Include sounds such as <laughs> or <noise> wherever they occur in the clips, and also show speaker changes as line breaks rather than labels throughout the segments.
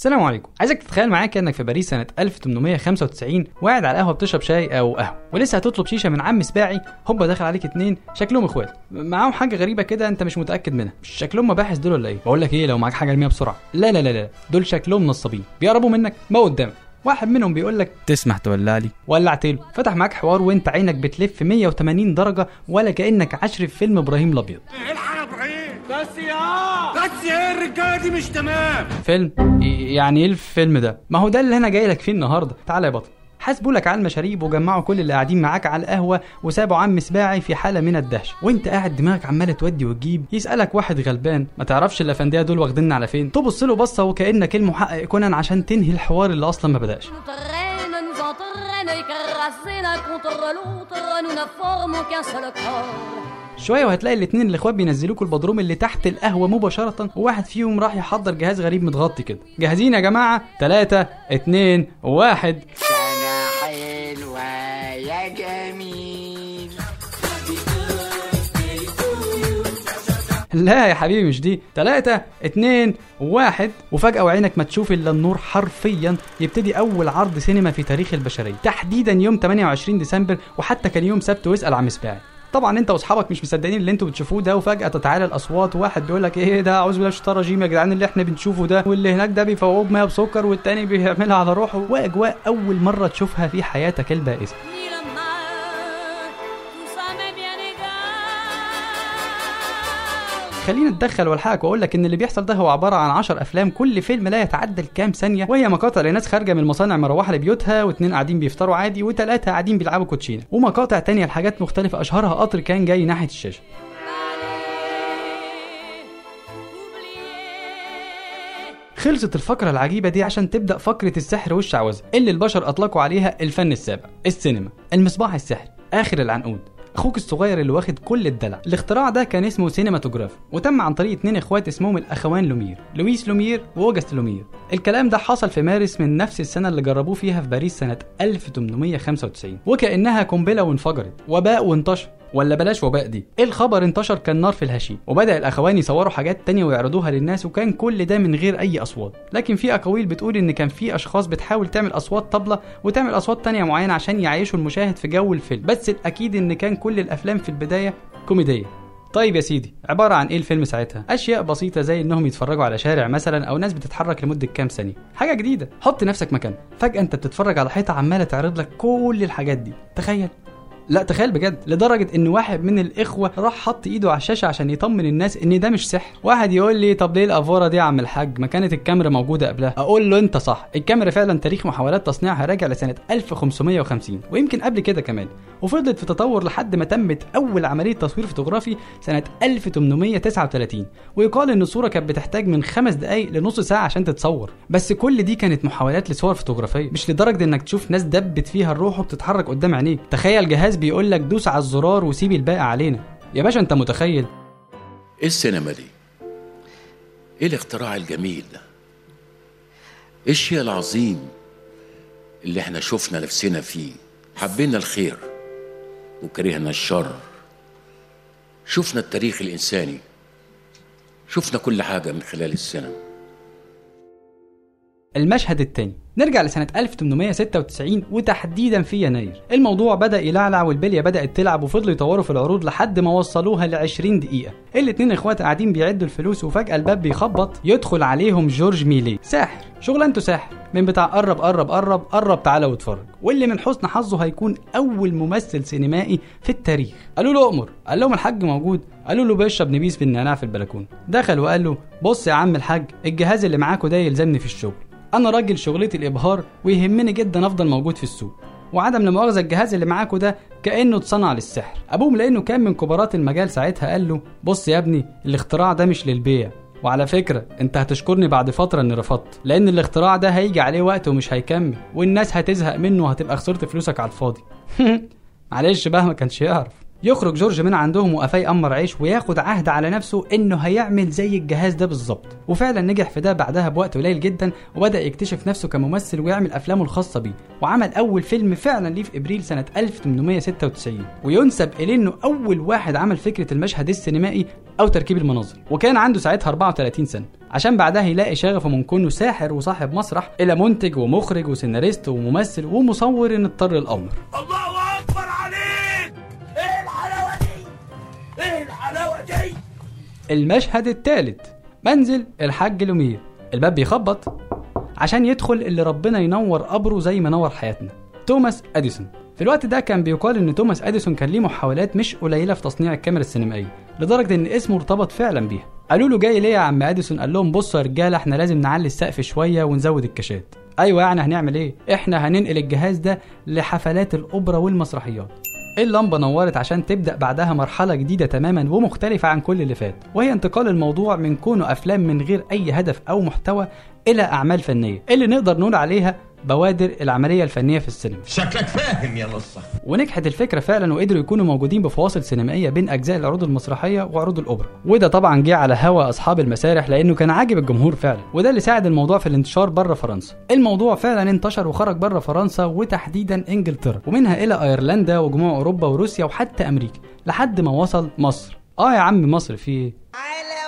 السلام عليكم. عايزك تتخيل معايا كأنك في باريس سنة 1895 وقاعد على القهوه بتشرب شاي أو قهوة ولسه هتطلب شيشة من عم سباعي هوبا داخل عليك اتنين شكلهم إخوات. معاهم حاجة غريبة كده أنت مش متأكد منها. مش شكلهم مباحث دول ولا إيه؟ بقول لك إيه لو معاك حاجة ارميها بسرعة. لا لا لا لا دول شكلهم نصابين. بيقربوا منك ما قدامك. واحد منهم بيقول لك
تسمح تولع لي؟
ولعت له فتح معاك حوار وأنت عينك بتلف 180 درجة ولا كأنك عشر في فيلم إبراهيم الأبيض.
الحق يا إبراهيم بس يا بس يا الرجاله دي مش تمام
فيلم يعني إيه الفيلم ده؟ ما هو ده اللي أنا جاي لك فيه النهارده. تعالى يا بطل. حاسبوا لك على المشاريب وجمعوا كل اللي قاعدين معاك على القهوة وسابوا عم سباعي في حالة من الدهشه وإنت قاعد دماغك عمالة تودي وتجيب. يسألك واحد غلبان. ما تعرفش الأفندية دول واخديننا على فين؟ تبص له بصة وكأنك المحقق كونان عشان تنهي الحوار اللي أصلا ما
بدأش.
شوية وهتلاقي الاتنين الإخوات بينزلوكوا البدروم اللي تحت القهوة مباشرة. وواحد فيهم راح يحضر جهاز غريب متغطي كده. جاهزين يا جماعة؟ 3 2 1
سنة حلوة يا جميل.
لا يا حبيبي مش دي. 3 2 1 وفجأة وعينك ما تشوف إلا النور حرفيا يبتدي أول عرض سينما في تاريخ البشرية. تحديدا يوم 28 ديسمبر وحتى كان يوم سبت واسأل عم سباعي طبعا أنت وأصحابك مش مصدقين اللي أنتوا بتشوفوه ده وفجأة تتعالى الأصوات وواحد بيقول لك إيه ده اعوذ بالله الشيطان الرجيم يا جدعان اللي إحنا بنشوفه ده واللي هناك ده بيفوقوه بميه بسكر والتاني بيعملها على روحه. واجواء أول مرة تشوفها في حياتك
البائسة.
خلينا أتدخل والحقك وأقول لك إن اللي بيحصل ده هو عبارة عن 10 أفلام كل فيلم لا يتعدى الكام ثانية وهي مقاطع لناس خارجة من المصانع مروحة لبيوتها واتنين قاعدين بيفطروا عادي وثلاثه قاعدين بيلعبوا كوتشينة ومقاطع تانية لحاجات مختلفة أشهرها قطر كان جاي ناحية
الشاشة.
خلصت الفقرة العجيبة دي عشان تبدأ فقرة السحر والشعوذة اللي البشر أطلقوا عليها الفن السابع السينما المصباح السحري آخر العنقود أخوك الصغير اللي واخد كل الدلع. الاختراع ده كان اسمه سينماتوجراف وتم عن طريق اتنين اخوات اسمهم الاخوان لومير لويس لومير وأوجست لومير. الكلام ده حصل في مارس من نفس السنة اللي جربوه فيها في باريس سنة 1895 وكأنها قنبلة وانفجرت وباء وانتشر. ولا بلاش وباء دي؟ الخبر انتشر كالنار في الهشيم وبدأ الأخوان يصوروا حاجات تانية ويعرضوها للناس وكان كل ده من غير أي أصوات. لكن في أقاويل بتقول إن كان في أشخاص بتحاول تعمل أصوات طبلة وتعمل أصوات تانية معينة عشان يعيشوا المشاهد في جو الفيلم. بس الأكيد إن كان كل الأفلام في البداية كوميدية. طيب يا سيدي عبارة عن إيه الفيلم ساعتها؟ أشياء بسيطة زي إنهم يتفرجوا على شارع مثلا أو ناس بتتحرك لمدة كام ثانية، حاجة جديدة، حط نفسك مكان، فجأة أنت بتتفرج على حيطة عمالة تعرض لك كل الحاجات دي، تخيل. لا تخيل بجد لدرجة إن واحد من الإخوة راح حط إيده على الشاشة عشان يطمن الناس إن ده مش سحر. واحد يقول لي طب ليه الأفورة دي يا عم الحاج؟ ما كانت الكاميرا موجودة قبلها. أقول له أنت صح الكاميرا فعلا تاريخ محاولات تصنيعها راجع لسنة 1550 ويمكن قبل كده كمان وفضلت في تطور لحد ما تمت أول عملية تصوير فوتوغرافي سنة 1839 ويقال إن الصورة كانت بتحتاج من خمس دقايق لنص ساعة عشان تتصور. بس كل دي كانت محاولات لصور فوتوغرافية مش لدرجة إنك تشوف ناس دبت فيها الروح وبتتحرك قدام عينيك. تخيل جهاز بيقول لك دوس على الزرار وسيب الباقي علينا. يا باشا انت متخيل؟
إيه السينما دي؟ إيه الاختراع الجميل ده؟ إيه الشيء العظيم اللي إحنا شفنا نفسنا فيه؟ حبينا الخير وكرهنا الشر. شفنا التاريخ الإنساني. شفنا كل حاجة من خلال السينما.
المشهد الثاني نرجع لسنة 1896 وتحديدا في يناير. الموضوع بدأ يلعلع والبلية بدأت تلعب وفضلوا يطوروا في العروض لحد ما وصلوها ل 20 دقيقة. الاتنين إخوات قاعدين بيعدوا الفلوس وفجأة الباب بيخبط يدخل عليهم جورج ميلي. ساحر. شغلانته ساحر. من بتاع قرب قرب قرب قرب تعالى واتفرج. واللي من حسن حظه هيكون أول ممثل سينمائي في التاريخ. قالوا له أمر. قال لهم الحاج موجود. قالوا له بيشرب نبيذ بالنعناع في البلكونة. دخل وقال له بص يا عم الحاج الجهاز اللي معاكوا ده يلزمني في الشغل. أنا راجل شغلتي الإبهار ويهمني جدا أفضل موجود في السوق وعدم لا مؤاخذه الجهاز اللي معاكوا ده كأنه اتصنع للسحر. أبوهم لأنه كان من كبارات المجال ساعتها قال له بص يا ابني الاختراع ده مش للبيع. وعلى فكرة أنت هتشكرني بعد فترة إني رفضت لأن الاختراع ده هيجي عليه وقت ومش هيكمل والناس هتزهق منه وهتبقى خسرت فلوسك على الفاضي. <laughs> معلش بقى ما كانش يعرف. يخرج جورج من عندهم وقفاه يأمر عيش وياخد عهد على نفسه إنه هيعمل زي الجهاز ده بالظبط. وفعلا نجح في ده بعدها بوقت قليل جدا وبدأ يكتشف نفسه كممثل ويعمل أفلامه الخاصة بيه. وعمل أول فيلم فعلا ليه في إبريل سنة 1896 وينسب إليه إنه أول واحد عمل فكرة المشهد السينمائي أو تركيب المناظر. وكان عنده ساعتها 34 سنة. عشان بعدها يلاقي شغفه من كونه ساحر وصاحب مسرح إلى منتج ومخرج وسيناريست وممثل ومصور إن اضطر الأمر.
الله
المشهد الثالث منزل الحاج لومير. الباب بيخبط عشان يدخل اللي ربنا ينور قبره زي ما نور حياتنا. توماس أديسون. في الوقت ده كان بيقال إن توماس أديسون كان ليه محاولات مش قليلة في تصنيع الكاميرا السينمائية لدرجة إن اسمه ارتبط فعلا بيها. قالوا له جاي ليه يا عم أديسون؟ قال لهم بصوا يا رجالة إحنا لازم نعلي السقف شوية ونزود الكاشات. أيوه يعني هنعمل إيه؟ إحنا هننقل الجهاز ده لحفلات الأوبرا والمسرحيات. اللمبة نورت عشان تبدأ بعدها مرحلة جديدة تماما ومختلفة عن كل اللي فات وهي انتقال الموضوع من كونه أفلام من غير أي هدف أو محتوى إلى أعمال فنية. اللي نقدر نقول عليها بوادر العملية الفنية في السينما.
شكلك فاهم يا نصة
ونجحت الفكرة فعلا وقدروا يكونوا موجودين بفواصل سينمائية بين أجزاء العروض المسرحية وعروض الأوبرا. وده طبعا جه على هوا أصحاب المسارح لأنه كان عاجب الجمهور فعلا وده اللي ساعد الموضوع في الانتشار بره فرنسا. الموضوع فعلا انتشر وخرج بره فرنسا وتحديدا إنجلترا ومنها إلى أيرلندا وجموع أوروبا وروسيا وحتى أمريكا لحد ما وصل مصر. آه يا عم مصر في إيه
على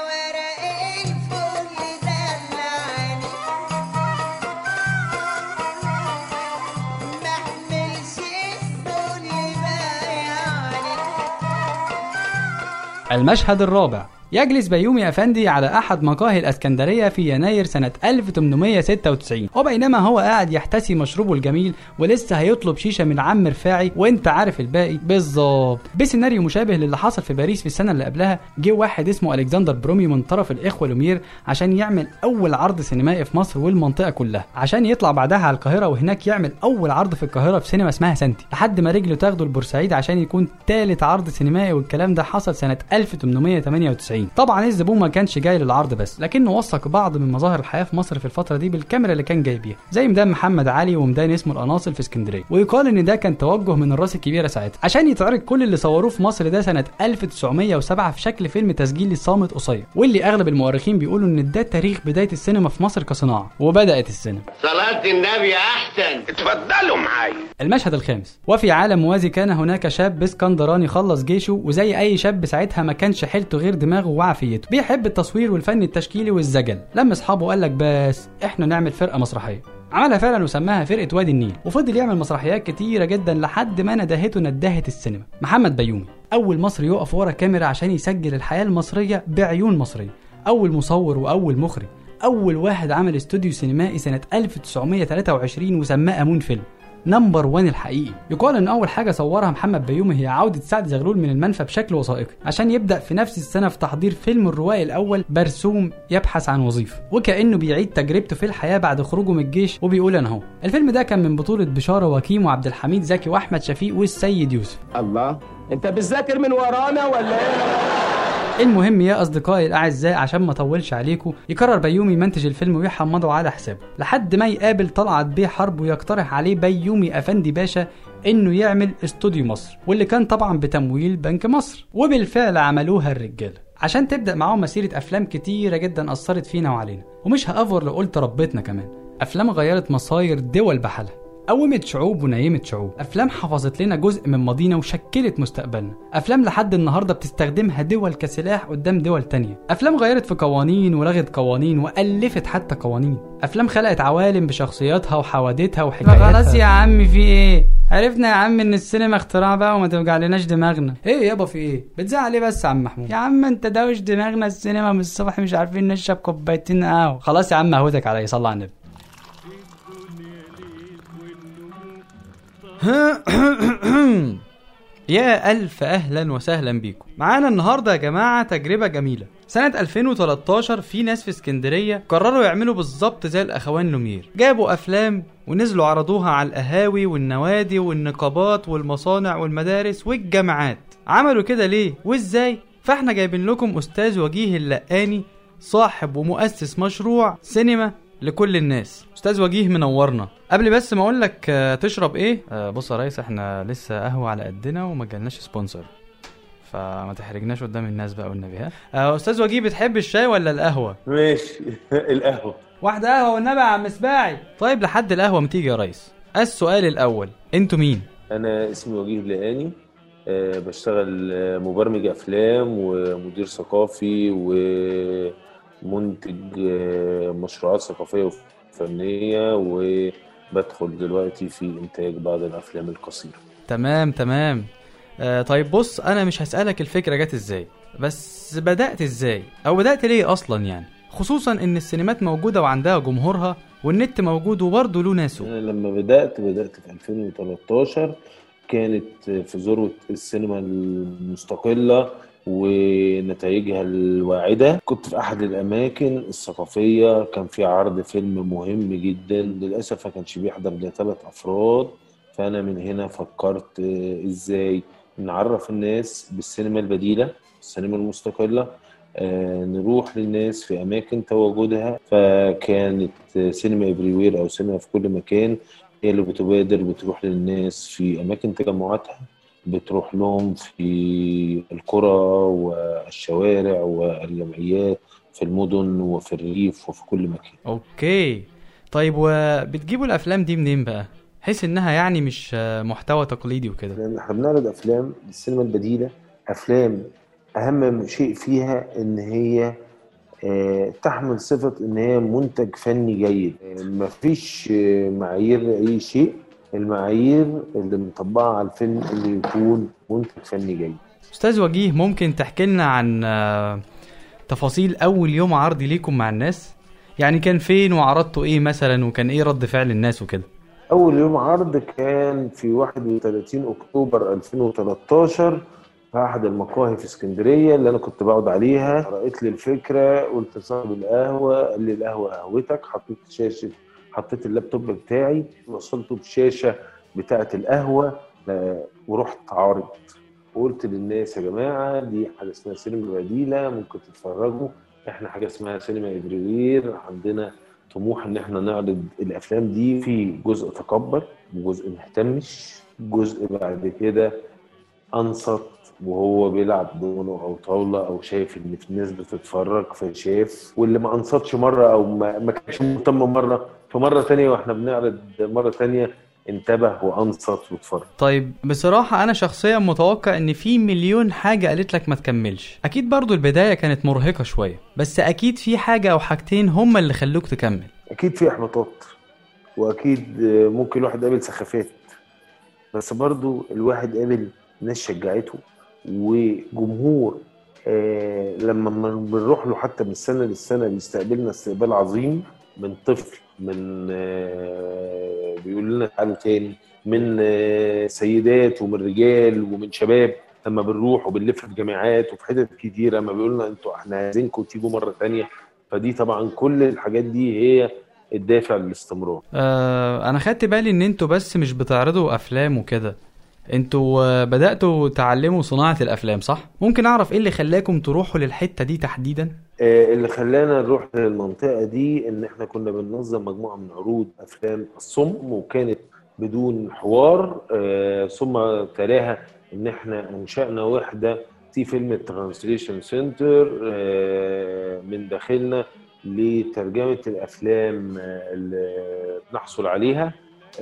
المشهد الرابع. يجلس بيومي أفندي على أحد مقاهي الأسكندرية في يناير سنة 1896 وبينما هو قاعد يحتسي مشروبه الجميل ولسه هيطلب شيشة من عم رفاعي وانت عارف الباقي. بالظبط. بسيناريو مشابه للي حصل في باريس في السنة اللي قبلها جه واحد اسمه ألكسندر برومي من طرف الإخوة لومير عشان يعمل أول عرض سينمائي في مصر والمنطقة كلها. عشان يطلع بعدها على القاهرة وهناك يعمل أول عرض في القاهرة في سينما اسمها سنتي. لحد ما رجله تاخده لبورسعيد عشان يكون تالت عرض سينمائي والكلام ده حصل سنة 1898 طبعا الزبون ما كانش جاي للعرض بس لكنه وثق بعض من مظاهر الحياة في مصر في الفترة دي بالكاميرا اللي كان جاي بيها زي ميدان محمد علي وميدان اسمه القناصل في اسكندرية. ويقال إن ده كان توجه من الراس الكبيرة ساعتها. عشان يتعرض كل اللي صوروه في مصر ده سنة 1907 في شكل فيلم تسجيلي صامت قصير واللي أغلب المؤرخين بيقولوا إن ده تاريخ بداية السينما في مصر كصناعة وبدأت السينما.
صلاة النبي أحسن. اتفضلوا معايا.
المشهد الخامس. وفي عالم موازي كان هناك شاب اسكندراني خلص جيشه وزي أي شاب ساعتها ما كانش حيلته غير دماغه وعافيته بيحب التصوير والفن التشكيلي والزجل. لما أصحابه قال لك بس إحنا نعمل فرقة مسرحية. عملها فعلا وسماها فرقة وادي النيل. وفضل يعمل مسرحيات كتيرة جدا لحد ما ندهته ندهت السينما. محمد بيومي. أول مصري يقف ورا كاميرا عشان يسجل الحياة المصرية بعيون مصرية. أول مصور وأول مخرج. أول واحد عمل استوديو سينمائي سنة 1923 وسماه أمون فيلم. number 1 الحقيقي. يقال إن أول حاجة صورها محمد بيومي هي عودة سعد زغلول من المنفى بشكل وثائقي عشان يبدأ في نفس السنة في تحضير فيلم الروائي الأول برسوم يبحث عن وظيفة وكأنه بيعيد تجربته في الحياة بعد خروجه من الجيش وبيقول أنا أهو. الفيلم ده كان من بطولة بشارة وكيم وعبد الحميد زكي وأحمد شفيق والسيد يوسف.
الله أنت بتذاكر من ورانا ولا إيه؟
المهم يا أصدقائي الأعزاء عشان ما أطولش عليكم يقرر بيومي منتج الفيلم ويحمضه على حسابه لحد ما يقابل طلعت بيه حرب ويقترح عليه بيومي أفندي باشا إنه يعمل استوديو مصر واللي كان طبعا بتمويل بنك مصر. وبالفعل عملوها الرجالة. عشان تبدأ معاهم مسيرة أفلام كتيرة جدا أثرت فينا وعلينا. ومش هأفور لو قلت ربتنا كمان. أفلام غيرت مصاير دول بحالها. قومت شعوب ونيمت شعوب. أفلام حفظت لنا جزء من ماضينا وشكلت مستقبلنا. أفلام لحد النهارده بتستخدمها دول كسلاح قدام دول تانية. أفلام غيرت في قوانين ولغت قوانين وألفت حتى قوانين. أفلام خلقت عوالم بشخصياتها وحوادثها وحكاياتها. خلاص يا عم في إيه؟ عرفنا يا عم إن السينما اختراع بقى وما توجعلناش دماغنا. إيه يابا في إيه؟ بتزعل إيه بس يا عم محمود؟ يا عم أنت دوش دماغنا السينما من الصبح مش عارفين نشرب كوبايتين قهوة. خلاص يا عم هودك عليا صلى على النبي. <coughs> يا ألف أهلا وسهلا بيكم. معانا النهاردة يا جماعة تجربة جميلة. سنة 2013 في ناس في اسكندرية قرروا يعملوا بالظبط زي الأخوان لومير. جابوا أفلام ونزلوا عرضوها على القهاوي والنوادي والنقابات والمصانع والمدارس والجامعات. عملوا كده ليه؟ وإزاي؟ فإحنا جايبين لكم أستاذ وجيه اللقاني صاحب ومؤسس مشروع سينما لكل الناس. أستاذ وجيه منورنا. قبل بس ما أقول لك آه، تشرب إيه؟ آه، بص يا ريس إحنا لسه قهوة على قدنا وما جالناش sponsor. فما تحرجناش قدام الناس بقى والنبي ها آه، أستاذ وجيه بتحب الشاي ولا القهوة؟
ماشي. <laughs> القهوة.
واحدة قهوة والنبي يا عم سباعي طيب لحد القهوة ما تيجي يا ريس. السؤال الأول. أنتوا مين؟
أنا اسمي وجيه لقاني أه بشتغل مبرمج أفلام ومدير ثقافي ومنتج آه، مشروعات ثقافية وفنية وبدخل دلوقتي في إنتاج بعض الأفلام القصيرة.
تمام تمام. آه طيب بص أنا مش هسألك الفكرة جت إزاي بس بدأت إزاي؟ أو بدأت ليه أصلا يعني؟ خصوصا إن السينمات موجودة وعندها جمهورها والنت موجود وبرضه له ناسه.
أنا لما بدأت بدأت في 2013 كانت في ذروة السينما المستقلة ونتائجها الواعدة. كنت في أحد الأماكن الثقافية كان في عرض فيلم مهم جدا للأسف ما كانش بيحضر لثلاث أفراد. فأنا من هنا فكرت إزاي نعرف الناس بالسينما البديلة السينما المستقلة آه، نروح للناس في أماكن تواجدها. فكانت سينما إفريوير أو سينما في كل مكان هي اللي بتبادر بتروح للناس في أماكن تجمعاتها. بتروح لهم في القرى والشوارع والجمعيات في المدن وفي الريف وفي كل مكان.
أوكي. طيب وبتجيبوا الأفلام دي منين بقى؟ حيث إنها يعني مش محتوى تقليدي وكده.
إحنا بنعرض أفلام السينما البديلة. أفلام أهم شيء فيها إن هي آه، تحمل صفة إن هي منتج فني جيد. آه، مفيش آه، معايير لأي شيء. المعايير اللي مطبقة على الفيلم اللي يكون منتج فني جيد.
أستاذ وجيه ممكن تحكي لنا عن آه، تفاصيل أول يوم عرض ليكم مع الناس؟ يعني كان فين وعرضتوا إيه مثلا وكان إيه رد فعل الناس وكده؟
أول يوم عرض كان في 31 أكتوبر 2013 في أحد المقاهي في اسكندرية اللي أنا كنت بقعد عليها. رأيت لي الفكرة قلت لصاحب القهوة قال لي القهوة قهوتك حطيت شاشة حطيت اللابتوب بتاعي وصلته بشاشة بتاعة القهوة آه، ورحت عارض وقلت للناس يا جماعة دي حاجة اسمها سينما بديلة ممكن تتفرجوا. إحنا حاجة اسمها سينما Everywhere عندنا طموح إن إحنا نعرض الأفلام دي في جزء تكبر وجزء مهتمش. جزء بعد كده أنصت وهو بيلعب دومنة أو طاولة أو شايف إن في ناس بتتفرج فشاف. واللي ما أنصتش مرة أو ما كانش مهتم مرة فمره تانية وإحنا بنعرض مرة تانية انتبه وأنصت واتفرج.
طيب بصراحة أنا شخصيا متوقع إن في مليون حاجة قالت لك ما تكملش. أكيد برضو البداية كانت مرهقة شوية بس أكيد في حاجة أو حاجتين هما اللي خلوك تكمل.
أكيد في احباطات وأكيد آه، ممكن الواحد يقابل سخافات بس برضو الواحد قابل ناس شجعته وجمهور آه لما بنروح له حتى من سنة للسنة بيستقبلنا استقبال عظيم من طفل. من آه بيقول لنا تعالوا تاني من آه سيدات ومن رجال ومن شباب لما بنروح وبنلف في جامعات وفي حتت كتيرة لما بيقولوا لنا أنتوا إحنا عايزينكم تيجوا مرة تانية فدي طبعا كل الحاجات دي هي الدافع للاستمرار
آه أنا خدت بالي إن أنتوا بس مش بتعرضوا أفلام وكده أنتوا آه، بدأتوا تعلموا صناعة الأفلام صح؟ ممكن أعرف إيه اللي خلاكم تروحوا للحتة دي تحديدا؟
آه، اللي خلانا نروح للمنطقة دي إن إحنا كنا بننظم مجموعة من عروض أفلام الصم وكانت بدون حوار آه، ثم تلاها إن إحنا أنشأنا وحدة في فيلم ال translation center من داخلنا لترجمة الأفلام آه، اللي نحصل عليها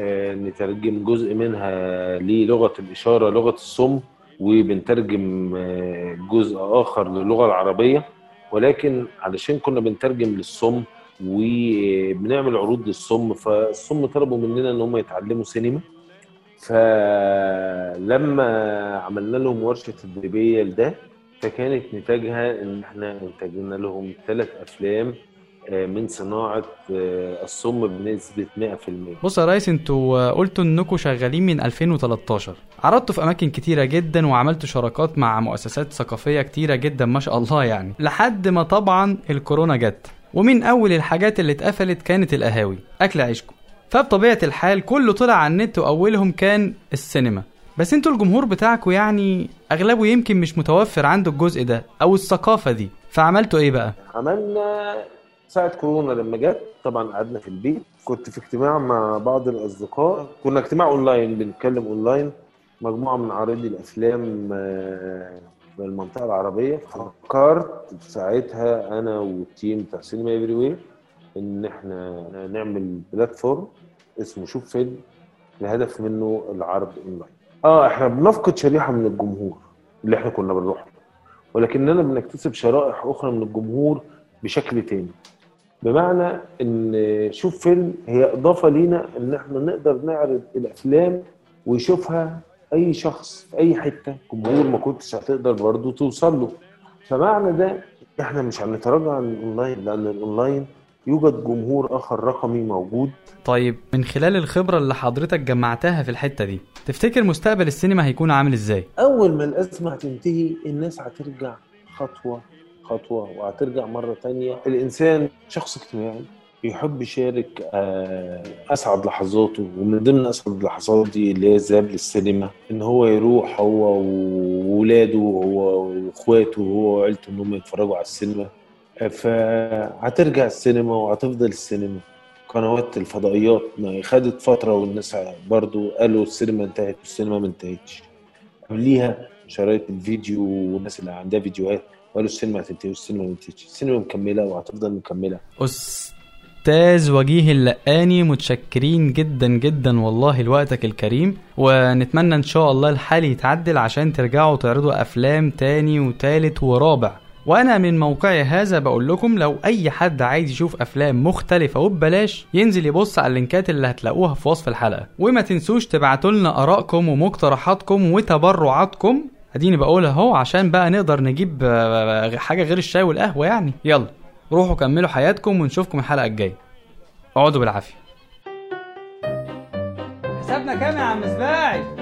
آه، نترجم جزء منها للغة الإشارة لغة الصم وبنترجم آه، جزء آخر للغة العربية. ولكن علشان كنا بنترجم للصم وبنعمل عروض للصم فالصم طلبوا مننا إن هم يتعلموا سينما. فلما عملنا لهم ورشة تدريبيه لده فكانت نتاجها إن إحنا انتجنا لهم ثلاث أفلام من صناعة آه، الصم بنسبة 100%
بص يا ريس أنتوا آه، قلتوا انكم شغالين من 2013 عرضتوا في أماكن كتيرة جدا وعملتوا شراكات مع مؤسسات ثقافية كتيرة جدا ما شاء الله يعني. لحد ما طبعا الكورونا جت. ومن أول الحاجات اللي اتقفلت كانت القهاوي أكل عيشكم. فبطبيعة الحال كله طلع على النت وأولهم كان السينما. بس أنتوا الجمهور بتاعكم يعني أغلبه يمكن مش متوفر عنده الجزء ده أو الثقافة دي. فعملتوا إيه بقى؟
عملنا ساعة كورونا لما جت طبعا قعدنا في البيت. كنت في اجتماع مع بعض الأصدقاء. كنا اجتماع أونلاين بنتكلم أونلاين. مجموعة من عارضي الأفلام آه، من المنطقة العربية. فكرت ساعتها أنا وال team بتاع سينما Everywhere إن إحنا نعمل platform اسمه شوف فيلم. الهدف منه العرض أونلاين. آه إحنا بنفقد شريحة من الجمهور اللي إحنا كنا بنروح ولكننا بنكتسب شرائح أخرى من الجمهور بشكل تاني. بمعنى إن شوف فيلم هي إضافة لينا إن إحنا نقدر نعرض الأفلام ويشوفها أي شخص في أي حتة جمهور ما كنتش هتقدر برضه توصل له فمعنى ده إحنا مش هنتراجع عن الأونلاين لأن الأونلاين يوجد جمهور آخر رقمي موجود
طيب من خلال الخبرة اللي حضرتك جمعتها في الحتة دي تفتكر مستقبل السينما هيكون عامل إزاي؟
أول ما الأزمة هتنتهي الناس هترجع خطوة خطوة وهترجع مرة تانية. الإنسان شخص اجتماعي يحب يشارك آه، أسعد لحظاته ومن ضمن أسعد اللحظات دي اللي هي الذهاب للسينما إن هو يروح هو وولاده هو وإخواته هو وعيلته انهم يتفرجوا على السينما. فهترجع السينما وهتفضل السينما. قنوات الفضائيات ما خدت فترة والناس برضو قالوا السينما انتهت والسينما ما انتهتش. قبليها شرايط الفيديو والناس اللي عندها فيديوهات قالوا السينما هتنتهي والسينما ما السينما مكملة وهتفضل مكملة.
أستاذ وجيه اللقاني متشكرين جدا جدا والله لوقتك الكريم ونتمنى إن شاء الله الحال يتعدل عشان ترجعوا تعرضوا أفلام تاني وتالت ورابع. وأنا من موقعي هذا بقول لكم لو أي حد عايز يشوف أفلام مختلفة وببلاش ينزل يبص على اللينكات اللي هتلاقوها في وصف الحلقة. وما تنسوش تبعتوا لنا آرائكم ومقترحاتكم وتبرعاتكم. اديني بقول اهو عشان بقى نقدر نجيب آه، حاجة غير الشاي والقهوة يعني. يلا روحوا كملوا حياتكم ونشوفكم الحلقة الجاية. اقعدوا بالعافية. حسابنا كام يا عم سباعي؟